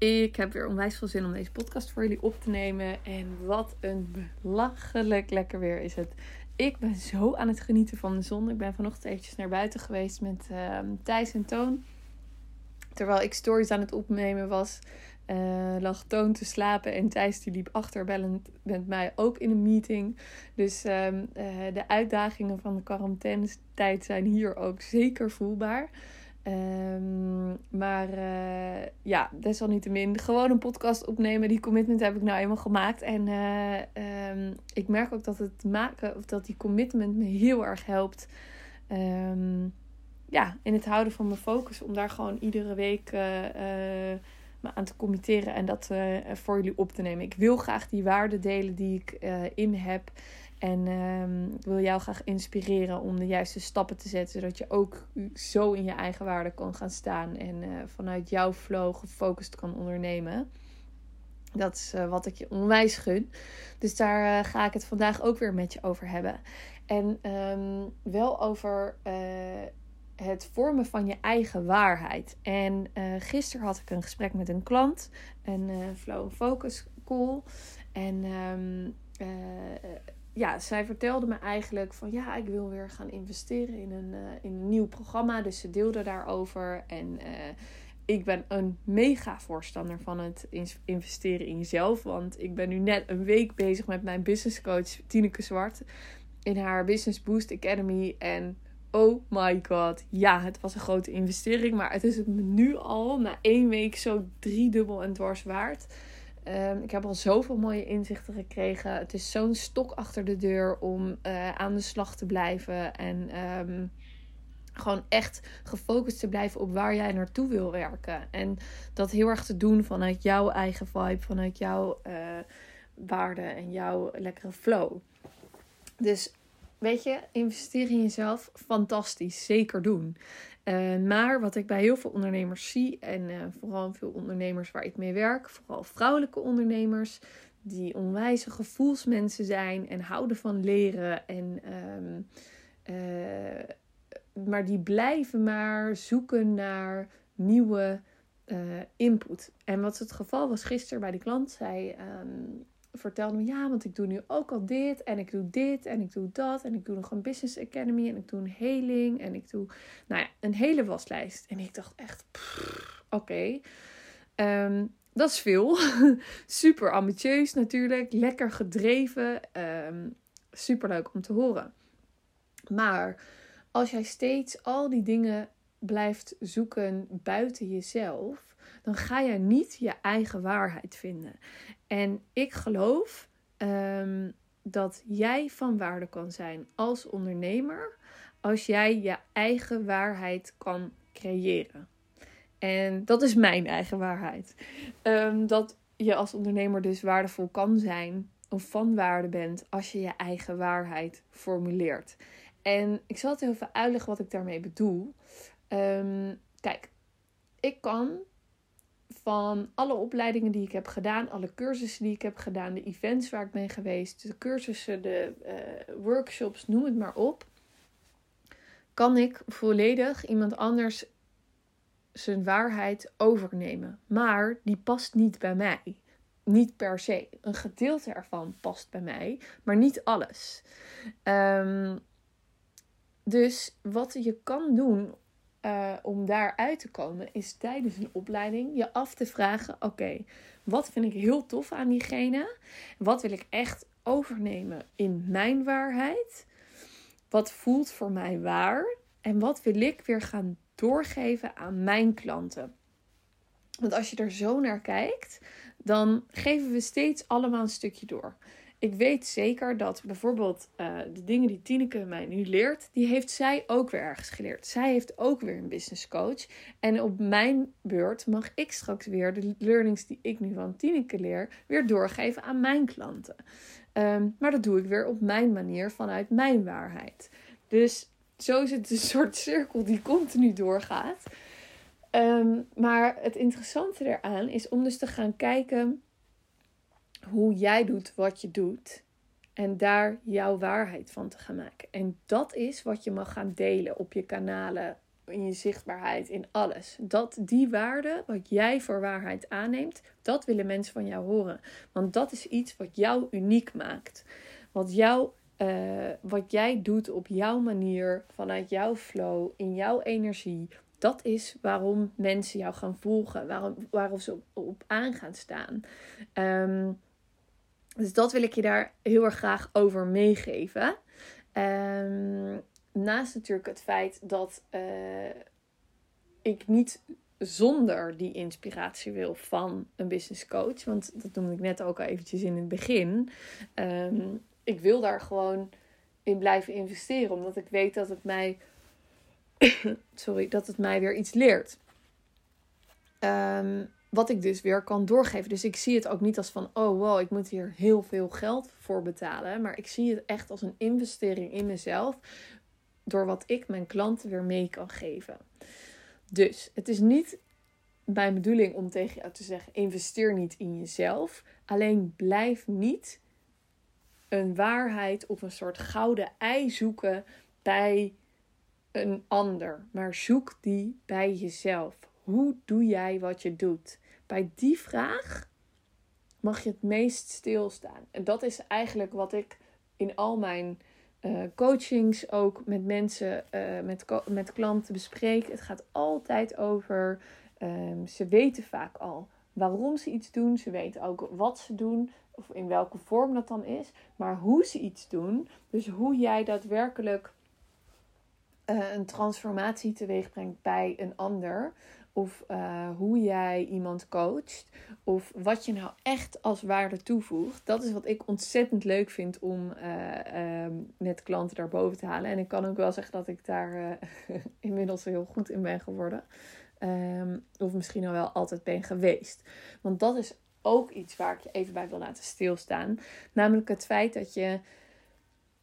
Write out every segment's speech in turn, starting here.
Ik heb weer onwijs veel zin om deze podcast voor jullie op te nemen. En wat een belachelijk lekker weer is het. Ik ben zo aan het genieten van de zon. Ik ben vanochtend eventjes naar buiten geweest met uh, Thijs en Toon. Terwijl ik stories aan het opnemen was, uh, lag Toon te slapen. En Thijs die liep achterbellend met mij ook in een meeting. Dus uh, de uitdagingen van de quarantainetijd zijn hier ook zeker voelbaar. Um, maar uh, ja, desalniettemin gewoon een podcast opnemen. Die commitment heb ik nou eenmaal gemaakt. En uh, um, ik merk ook dat het maken, of dat die commitment me heel erg helpt. Um, ja, in het houden van mijn focus. Om daar gewoon iedere week uh, me aan te committeren en dat voor jullie op te nemen. Ik wil graag die waarden delen die ik in heb. En um, ik wil jou graag inspireren om de juiste stappen te zetten, zodat je ook zo in je eigen waarde kan gaan staan en uh, vanuit jouw flow gefocust kan ondernemen. Dat is uh, wat ik je onwijs gun. Dus daar uh, ga ik het vandaag ook weer met je over hebben. En um, wel over het vormen van je eigen waarheid. En gisteren had ik een gesprek met een klant, een Flow Focus call. En um, ja, zij vertelde me eigenlijk van ja, ik wil weer gaan investeren in een, uh, in een nieuw programma. Dus ze deelde daarover. En uh, ik ben een mega voorstander van het investeren in jezelf. Want ik ben nu net een week bezig met mijn business coach Tineke Zwart. In haar Business Boost Academy. En oh my god, ja, het was een grote investering. Maar het is het nu al na één week zo driedubbel en dwars waard. Um, ik heb al zoveel mooie inzichten gekregen. Het is zo'n stok achter de deur om uh, aan de slag te blijven. En um, gewoon echt gefocust te blijven op waar jij naartoe wil werken. En dat heel erg te doen vanuit jouw eigen vibe, vanuit jouw uh, waarde en jouw lekkere flow. Dus weet je, investeren in jezelf, fantastisch. Zeker doen. Uh, maar wat ik bij heel veel ondernemers zie, en uh, vooral veel ondernemers waar ik mee werk, vooral vrouwelijke ondernemers, die onwijze gevoelsmensen zijn en houden van leren. En, um, uh, maar die blijven maar zoeken naar nieuwe input. En wat het geval was gisteren bij die klant, zij um, vertelde me, ja, want ik doe nu ook al dit en ik doe dit en ik doe dat en ik doe nog een business academy en ik doe een heling en ik doe, nou ja, een hele waslijst. En ik dacht echt, oké, um, dat is veel. super ambitieus natuurlijk, lekker gedreven, um, super leuk om te horen. Maar als jij steeds al die dingen blijft zoeken buiten jezelf, dan ga je niet je eigen waarheid vinden. En ik geloof um, dat jij van waarde kan zijn als ondernemer als jij je eigen waarheid kan creëren. En dat is mijn eigen waarheid. Um, dat je als ondernemer dus waardevol kan zijn of van waarde bent als je je eigen waarheid formuleert. En ik zal het heel even uitleggen wat ik daarmee bedoel. Um, kijk, ik kan van alle opleidingen die ik heb gedaan, alle cursussen die ik heb gedaan, de events waar ik ben geweest, de cursussen, de uh, workshops, noem het maar op, kan ik volledig iemand anders zijn waarheid overnemen. Maar die past niet bij mij. Niet per se. Een gedeelte ervan past bij mij, maar niet alles. Um, dus wat je kan doen uh, om daaruit te komen, is tijdens een opleiding je af te vragen: oké, wat vind ik heel tof aan diegene? Wat wil ik echt overnemen in mijn waarheid? Wat voelt voor mij waar? En wat wil ik weer gaan doorgeven aan mijn klanten? Want als je er zo naar kijkt, dan geven we steeds allemaal een stukje door. Ik weet zeker dat bijvoorbeeld uh, de dingen die Tineke mij nu leert, die heeft zij ook weer ergens geleerd. Zij heeft ook weer een business coach. En op mijn beurt mag ik straks weer de learnings die ik nu van Tineke leer, weer doorgeven aan mijn klanten. Um, maar dat doe ik weer op mijn manier vanuit mijn waarheid. Dus zo is het een soort cirkel die continu doorgaat. Um, maar het interessante eraan is om dus te gaan kijken hoe jij doet wat je doet. En daar jouw waarheid van te gaan maken. En dat is wat je mag gaan delen op je kanalen, in je zichtbaarheid, in alles. Dat die waarde, wat jij voor waarheid aanneemt, dat willen mensen van jou horen. Want dat is iets wat jou uniek maakt. Wat, jou, uh, wat jij doet op jouw manier, vanuit jouw flow, in jouw energie. Dat is waarom mensen jou gaan volgen, waarom, waarom ze op, op aan gaan staan. Um, dus dat wil ik je daar heel erg graag over meegeven. Um, naast natuurlijk het feit dat uh, ik niet zonder die inspiratie wil van een business coach. Want dat noemde ik net ook al eventjes in het begin. Um, ik wil daar gewoon in blijven investeren. Omdat ik weet dat het mij. sorry, dat het mij weer iets leert. Um, wat ik dus weer kan doorgeven. Dus ik zie het ook niet als van, oh wow, ik moet hier heel veel geld voor betalen. Maar ik zie het echt als een investering in mezelf. Door wat ik mijn klanten weer mee kan geven. Dus het is niet mijn bedoeling om tegen jou te zeggen: investeer niet in jezelf. Alleen blijf niet een waarheid of een soort gouden ei zoeken bij een ander. Maar zoek die bij jezelf. Hoe doe jij wat je doet? Bij die vraag mag je het meest stilstaan. En dat is eigenlijk wat ik in al mijn uh, coachings ook met mensen, uh, met, met klanten bespreek. Het gaat altijd over, um, ze weten vaak al waarom ze iets doen. Ze weten ook wat ze doen, of in welke vorm dat dan is. Maar hoe ze iets doen, dus hoe jij daadwerkelijk uh, een transformatie teweeg brengt bij een ander of uh, hoe jij iemand coacht, of wat je nou echt als waarde toevoegt. Dat is wat ik ontzettend leuk vind om uh, met klanten daarboven te halen. En ik kan ook wel zeggen dat ik daar eh, inmiddels heel goed in ben geworden. Um, of misschien al wel altijd ben geweest. Want dat is ook iets waar ik je even bij wil laten stilstaan. Namelijk het feit dat je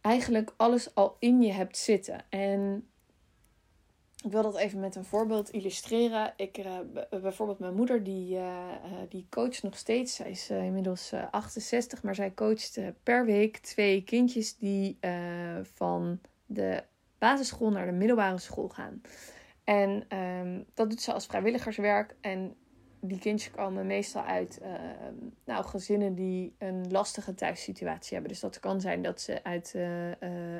eigenlijk alles al in je hebt zitten. En ik wil dat even met een voorbeeld illustreren. Ik, uh, bijvoorbeeld mijn moeder, die, uh, die coacht nog steeds. Zij is inmiddels 68, maar zij coacht per week twee kindjes die van de basisschool naar de middelbare school gaan. En um, dat doet ze als vrijwilligerswerk. En die kindjes komen meestal uit uh, nou, gezinnen die een lastige thuissituatie hebben. Dus dat kan zijn dat ze uit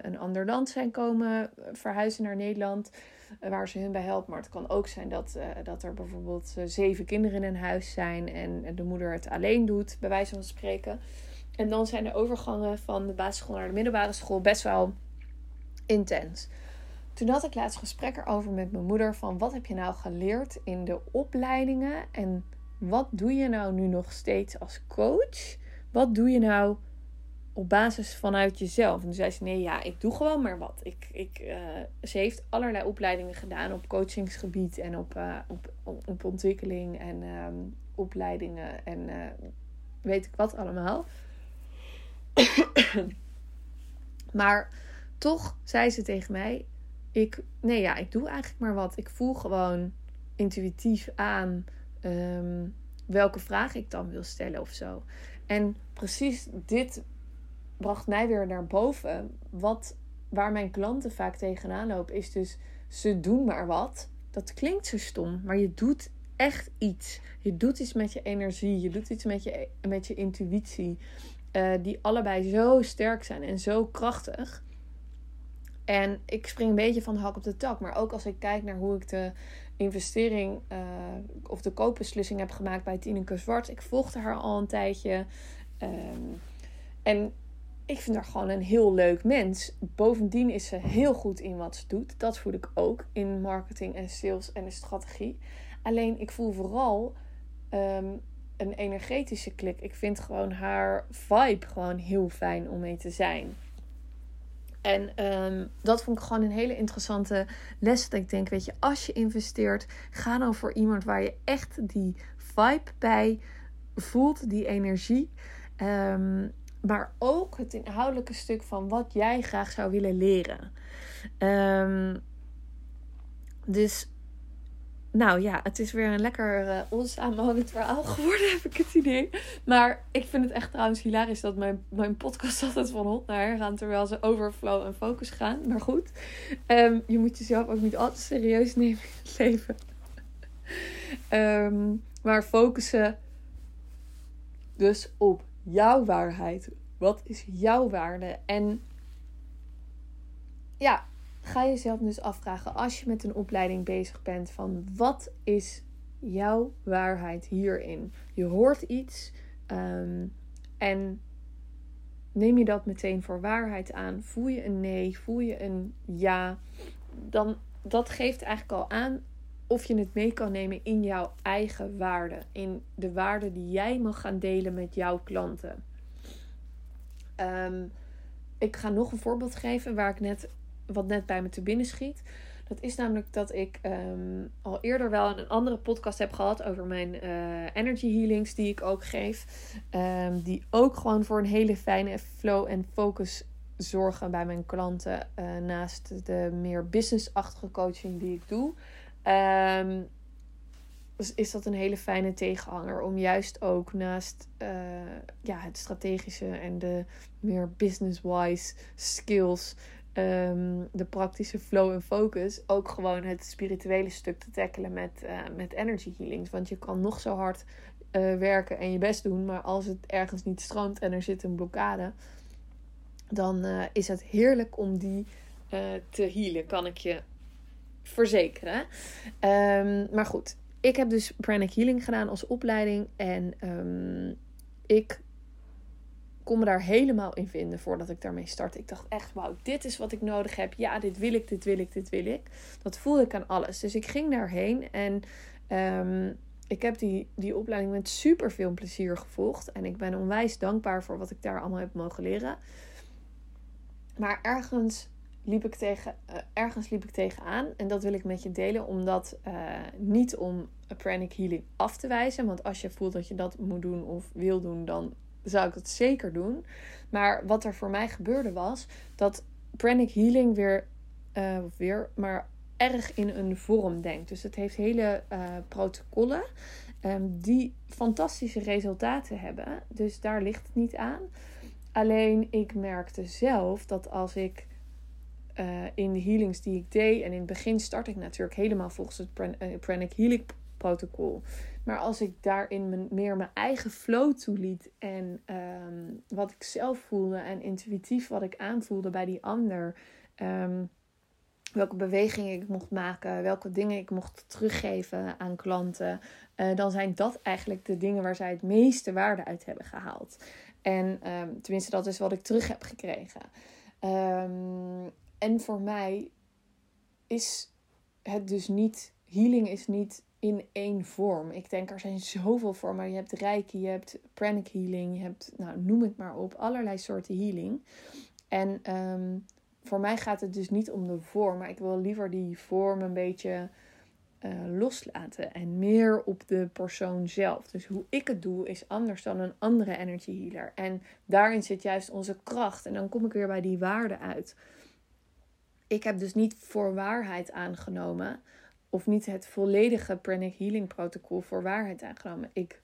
een ander land zijn komen, verhuizen naar Nederland, waar ze hun bij helpen. Maar het kan ook zijn dat, dat er bijvoorbeeld zeven kinderen in een huis zijn en de moeder het alleen doet, bij wijze van spreken. En dan zijn de overgangen van de basisschool naar de middelbare school best wel intens. Toen had ik laatst gesprek erover met mijn moeder van wat heb je nou geleerd in de opleidingen en wat doe je nou nu nog steeds als coach? Wat doe je nou op basis vanuit jezelf? En toen zei ze nee, ja, ik doe gewoon maar wat. Ik, ik, uh, ze heeft allerlei opleidingen gedaan op coachingsgebied en op, uh, op, op, ontwikkeling en um, opleidingen en uh, weet ik wat allemaal. maar toch zei ze tegen mij: ik, nee, ja, ik doe eigenlijk maar wat. Ik voel gewoon intuïtief aan um, welke vraag ik dan wil stellen of zo. En precies dit bracht mij weer naar boven. Wat, waar mijn klanten vaak tegenaan lopen, is dus ze doen maar wat. Dat klinkt zo stom, maar je doet echt iets. Je doet iets met je energie, je doet iets met je, met je intuïtie. Uh, die allebei zo sterk zijn en zo krachtig. En ik spring een beetje van de hak op de tak. Maar ook als ik kijk naar hoe ik de investering uh, of de koopbeslissing heb gemaakt bij Tineke Zwart. Ik volgde haar al een tijdje. Um, en ik vind haar gewoon een heel leuk mens. Bovendien is ze heel goed in wat ze doet. Dat voel ik ook in marketing en sales en de strategie. Alleen ik voel vooral um, een energetische klik. Ik vind gewoon haar vibe gewoon heel fijn om mee te zijn. En ehm, dat vond ik gewoon een hele interessante les. Dat ik denk, weet je, als je investeert, ga dan voor iemand waar je echt die vibe bij voelt, die energie. Ehm, maar ook het inhoudelijke stuk van wat jij graag zou willen leren. Um, dus nou ja, het is weer een lekker uh, onsamenhangend verhaal geworden, heb ik het idee. Maar ik vind het echt trouwens hilarisch dat mijn, mijn podcast altijd van hot naar her gaan. Terwijl ze over flow en focus gaan. Maar goed, ehm, je moet jezelf ook niet altijd serieus nemen in het leven. um, maar focussen dus op jouw waarheid. Wat is jouw waarde? En ja, ga jezelf dus afvragen als je met een opleiding bezig bent van wat is jouw waarheid hierin? Je hoort iets um, en neem je dat meteen voor waarheid aan? Voel je een nee? Voel je een ja? Dan dat geeft eigenlijk al aan of je het mee kan nemen in jouw eigen waarde, in de waarde die jij mag gaan delen met jouw klanten. Um, ik ga nog een voorbeeld geven waar ik net wat net bij me te binnen schiet. Dat is namelijk dat ik um, al eerder wel een andere podcast heb gehad over mijn uh, energy healings die ik ook geef. Um, die ook gewoon voor een hele fijne flow en focus zorgen bij mijn klanten. Uh, naast de meer business-achtige coaching die ik doe. Dus is dat een hele fijne tegenhanger om juist ook naast uh, ja, het strategische en de meer business-wise skills um, de praktische flow en focus ook gewoon het spirituele stuk te tackelen met, uh, met energy healings. Want je kan nog zo hard uh, werken en je best doen, maar als het ergens niet stroomt en er zit een blokkade, dan is het heerlijk om die te healen, kan ik je verzekeren. Um, maar goed, ik heb dus pranic healing gedaan als opleiding en um, ik kon me daar helemaal in vinden voordat ik daarmee startte. Ik dacht echt, wauw, dit is wat ik nodig heb. Ja, dit wil ik, dit wil ik, dit wil ik. Dat voelde ik aan alles. Dus ik ging daarheen en um, ik heb die, die opleiding met super veel plezier gevolgd. En ik ben onwijs dankbaar voor wat ik daar allemaal heb mogen leren. Maar ergens liep ik tegen, uh, ergens liep ik tegenaan. En dat wil ik met je delen. Omdat uh, niet om pranic healing af te wijzen. Want als je voelt dat je dat moet doen of wil doen, dan zou ik dat zeker doen. Maar wat er voor mij gebeurde was dat pranic healing weer, uh, weer maar erg in een vorm denkt. Dus het heeft hele protocollen um, die fantastische resultaten hebben. Dus daar ligt het niet aan. Alleen ik merkte zelf dat als ik uh, in de healings die ik deed, en in het begin start ik natuurlijk helemaal volgens het pranic healing protocol. Maar als ik daarin meer mijn eigen flow toeliet en um, wat ik zelf voelde en intuïtief wat ik aanvoelde bij die ander. Um, welke bewegingen ik mocht maken, welke dingen ik mocht teruggeven aan klanten. Uh, dan zijn dat eigenlijk de dingen waar zij het meeste waarde uit hebben gehaald. En um, tenminste, dat is wat ik terug heb gekregen. En voor mij is het dus niet, healing is niet in één vorm. Ik denk er zijn zoveel vormen. Je hebt reiki, je hebt pranic healing, je hebt, nou, noem het maar op, allerlei soorten healing. En um, voor mij gaat het dus niet om de vorm, maar ik wil liever die vorm een beetje uh, loslaten en meer op de persoon zelf. Dus hoe ik het doe is anders dan een andere energy healer. En daarin zit juist onze kracht. En dan kom ik weer bij die waarde uit. Ik heb dus niet voor waarheid aangenomen of niet het volledige pranic healing protocol voor waarheid aangenomen. Ik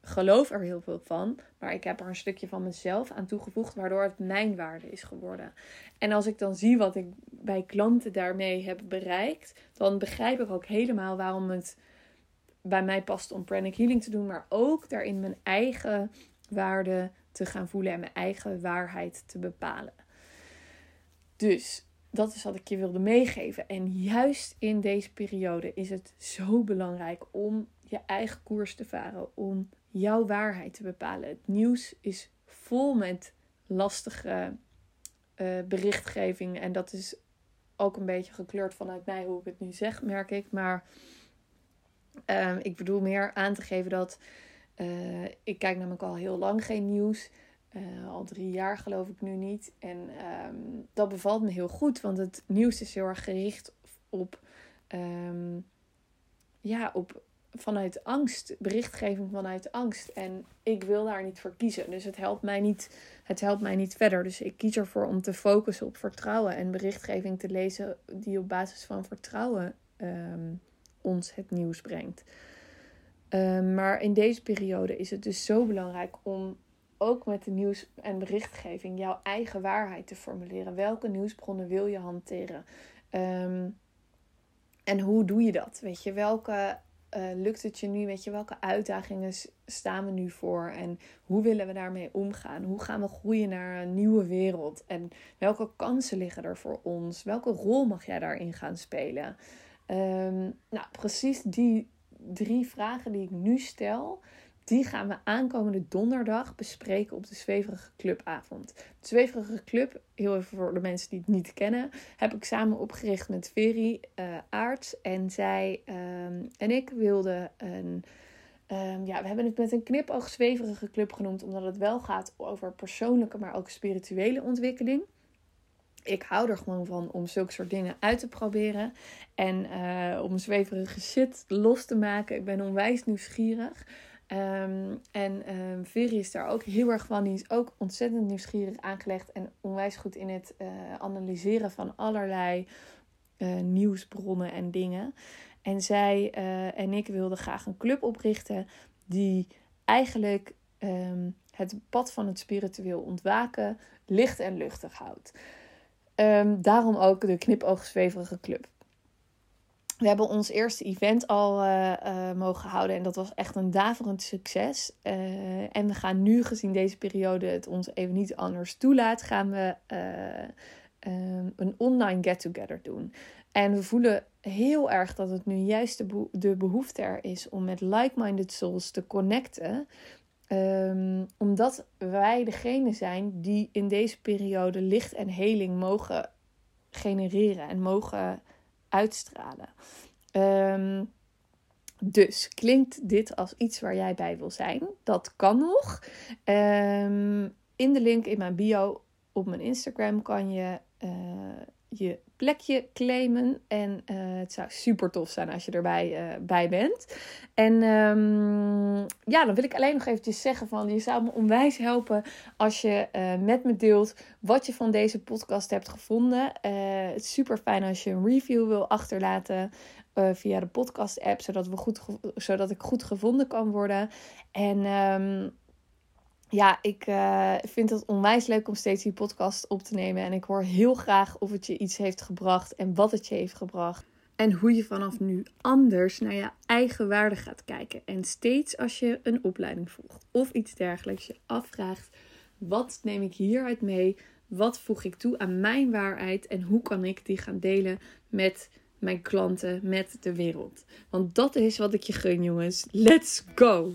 geloof er heel veel van, maar ik heb er een stukje van mezelf aan toegevoegd, waardoor het mijn waarde is geworden. En als ik dan zie wat ik bij klanten daarmee heb bereikt, dan begrijp ik ook helemaal waarom het bij mij past om pranic healing te doen, maar ook daarin mijn eigen waarde te gaan voelen en mijn eigen waarheid te bepalen. Dus dat is wat ik je wilde meegeven. En juist in deze periode is het zo belangrijk om je eigen koers te varen, om jouw waarheid te bepalen. Het nieuws is vol met lastige uh, berichtgeving en dat is ook een beetje gekleurd vanuit mij hoe ik het nu zeg, merk ik. Maar uh, ik bedoel meer aan te geven dat ik kijk namelijk al heel lang geen nieuws. Al drie jaar geloof ik nu niet. En ehm, dat bevalt me heel goed, want het nieuws is heel erg gericht op, um, ja, op vanuit angst, berichtgeving vanuit angst. En ik wil daar niet voor kiezen. Dus het helpt mij niet, het helpt mij niet verder. Dus ik kies ervoor om te focussen op vertrouwen en berichtgeving te lezen die op basis van vertrouwen ehm, ons het nieuws brengt. Ehm, maar in deze periode is het dus zo belangrijk om ook met de nieuws- en berichtgeving jouw eigen waarheid te formuleren. Welke nieuwsbronnen wil je hanteren? Um, en hoe doe je dat? Weet je, welke uh, lukt het je nu? Weet je, welke uitdagingen staan we nu voor? En hoe willen we daarmee omgaan? Hoe gaan we groeien naar een nieuwe wereld? En welke kansen liggen er voor ons? Welke rol mag jij daarin gaan spelen? Um, nou, precies die drie vragen die ik nu stel, die gaan we aankomende donderdag bespreken op de Zweverige Clubavond. De Zweverige Club, heel even voor de mensen die het niet kennen, heb ik samen opgericht met Veri uh, Aarts. En zij ehm, en ik wilden een. Um, ja, we hebben het met een knipoog zweverige club genoemd, omdat het wel gaat over persoonlijke, maar ook spirituele ontwikkeling. Ik hou er gewoon van om zulke soort dingen uit te proberen. En uh, om zweverige shit los te maken. Ik ben onwijs nieuwsgierig. Um, en um, Veri is daar ook heel erg van. Die is ook ontzettend nieuwsgierig aangelegd en onwijs goed in het uh, analyseren van allerlei uh, nieuwsbronnen en dingen. En zij uh, en ik wilden graag een club oprichten die eigenlijk um, het pad van het spiritueel ontwaken licht en luchtig houdt. daarom ook de knipoogzweverige club. We hebben ons eerste event al uh, uh, mogen houden en dat was echt een daverend succes. Uh, en we gaan nu, gezien deze periode het ons even niet anders toelaat, gaan we um, een online get-together doen. En we voelen heel erg dat het nu juist de, beho de behoefte er is om met like-minded souls te connecten. Um, omdat wij degene zijn die in deze periode licht en heling mogen genereren en mogen uitstralen. Um, dus klinkt dit als iets waar jij bij wil zijn? Dat kan nog. Um, in de link in mijn bio op mijn Instagram kan je uh, je plekje claimen. En uh, het zou super tof zijn als je erbij uh, bij bent. En um, ja, dan wil ik alleen nog eventjes zeggen van... je zou me onwijs helpen als je uh, met me deelt wat je van deze podcast hebt gevonden. het is super fijn als je een review wil achterlaten via de podcast app... Zodat, we goed, zodat ik goed gevonden kan worden. En... Um, ja, ik uh, vind het onwijs leuk om steeds die podcast op te nemen. En ik hoor heel graag of het je iets heeft gebracht en wat het je heeft gebracht. En hoe je vanaf nu anders naar je eigen waarde gaat kijken. En steeds als je een opleiding volgt of iets dergelijks, je afvraagt: wat neem ik hieruit mee? Wat voeg ik toe aan mijn waarheid? En hoe kan ik die gaan delen met mijn klanten, met de wereld? Want dat is wat ik je gun, jongens. Let's go!